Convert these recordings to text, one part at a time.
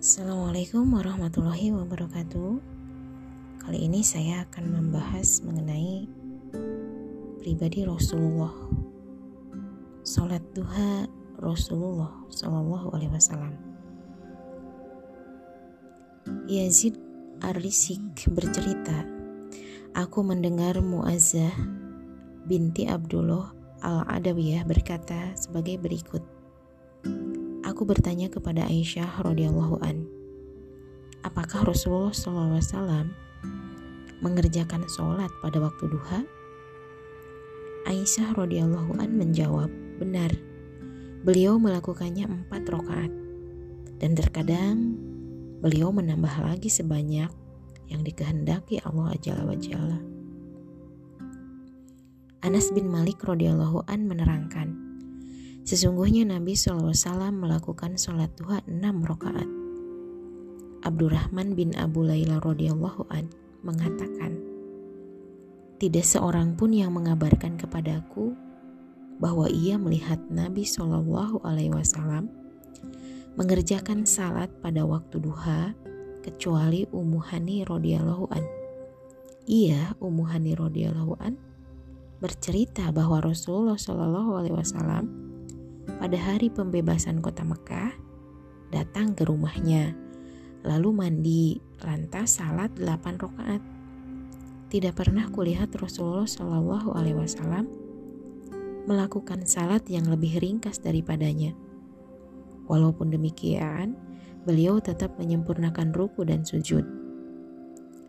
Assalamualaikum warahmatullahi wabarakatuh. Kali ini saya akan membahas mengenai pribadi Rasulullah. Salat duha Rasulullah Shallallahu Alaihi Wasallam. Yazid Ar-Risik bercerita, aku mendengar Muazzah binti Abdullah Al-Adawiyah berkata sebagai berikut aku bertanya kepada Aisyah radhiyallahu an, apakah Rasulullah SAW mengerjakan sholat pada waktu duha? Aisyah radhiyallahu an menjawab, benar. Beliau melakukannya empat rakaat dan terkadang beliau menambah lagi sebanyak yang dikehendaki Allah Jalla wajalla. Anas bin Malik radhiyallahu an menerangkan, Sesungguhnya Nabi SAW melakukan sholat duha 6 rakaat. Abdurrahman bin Abu Layla radhiyallahu an mengatakan, tidak seorang pun yang mengabarkan kepadaku bahwa ia melihat Nabi Shallallahu Alaihi Wasallam mengerjakan salat pada waktu duha kecuali Ummu Hani radhiyallahu an. Ia Ummu Hani radhiyallahu an bercerita bahwa Rasulullah Shallallahu Alaihi Wasallam pada hari pembebasan kota Mekah, datang ke rumahnya, lalu mandi, lantas salat 8 rakaat. Tidak pernah kulihat Rasulullah Shallallahu Alaihi Wasallam melakukan salat yang lebih ringkas daripadanya. Walaupun demikian, beliau tetap menyempurnakan ruku dan sujud.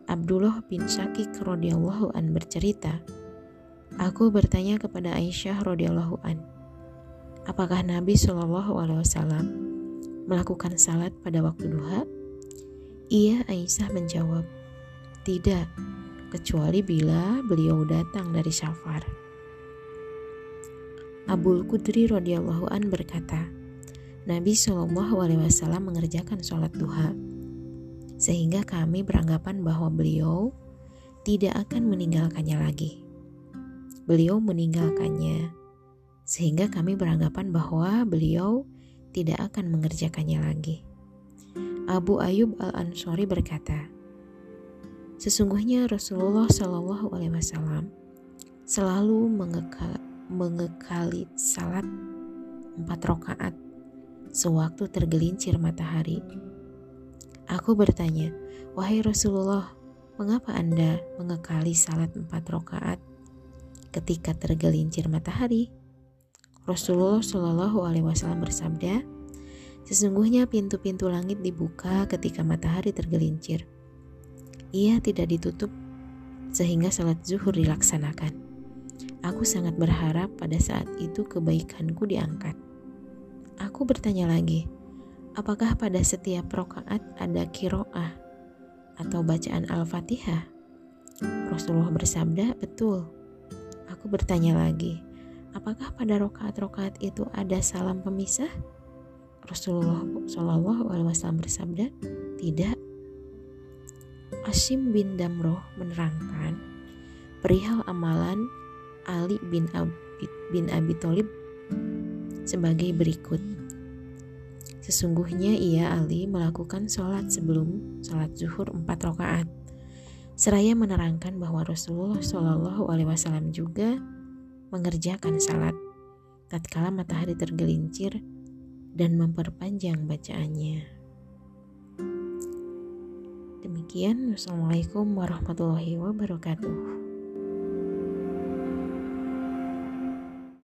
Abdullah bin Syakik radhiyallahu an bercerita, Aku bertanya kepada Aisyah radhiyallahu an, Apakah Nabi Shallallahu Alaihi Wasallam melakukan salat pada waktu duha? Ia Aisyah menjawab, tidak, kecuali bila beliau datang dari safar. Abul Qudri radhiyallahu an berkata, Nabi Shallallahu Alaihi Wasallam mengerjakan sholat duha, sehingga kami beranggapan bahwa beliau tidak akan meninggalkannya lagi. Beliau meninggalkannya sehingga kami beranggapan bahwa beliau tidak akan mengerjakannya lagi. Abu Ayub Al-Ansori berkata, Sesungguhnya Rasulullah Shallallahu Alaihi Wasallam selalu mengekal, mengekali salat empat rakaat sewaktu tergelincir matahari. Aku bertanya, wahai Rasulullah, mengapa anda mengekali salat empat rakaat ketika tergelincir matahari? Rasulullah Shallallahu Alaihi Wasallam bersabda, sesungguhnya pintu-pintu langit dibuka ketika matahari tergelincir. Ia tidak ditutup sehingga salat zuhur dilaksanakan. Aku sangat berharap pada saat itu kebaikanku diangkat. Aku bertanya lagi, apakah pada setiap rokaat ada kiroah atau bacaan Al-Fatihah? Rasulullah bersabda, betul. Aku bertanya lagi, Apakah pada rokaat-rokaat itu ada salam pemisah? Rasulullah Shallallahu Alaihi Wasallam bersabda, tidak. Asim bin Damroh menerangkan perihal amalan Ali bin Abi, bin Abi Thalib sebagai berikut. Sesungguhnya ia Ali melakukan sholat sebelum sholat zuhur empat rakaat. Seraya menerangkan bahwa Rasulullah Shallallahu Alaihi Wasallam juga mengerjakan salat tatkala matahari tergelincir dan memperpanjang bacaannya. Demikian, Wassalamualaikum warahmatullahi wabarakatuh.